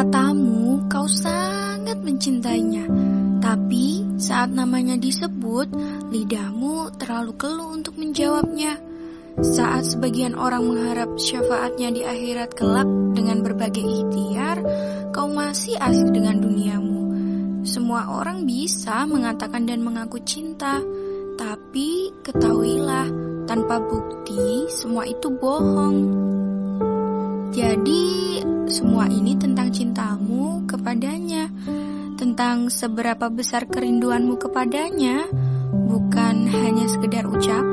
katamu kau sangat mencintainya, tapi saat namanya disebut, lidahmu terlalu keluh untuk menjawabnya. Saat sebagian orang mengharap syafaatnya di akhirat kelak dengan berbagai ikhtiar, kau masih asik dengan duniamu. Semua orang bisa mengatakan dan mengaku cinta, tapi ketahuilah, tanpa bukti semua itu bohong. Jadi, semua ini kepadanya, tentang seberapa besar kerinduanmu kepadanya, bukan hanya sekedar ucapan.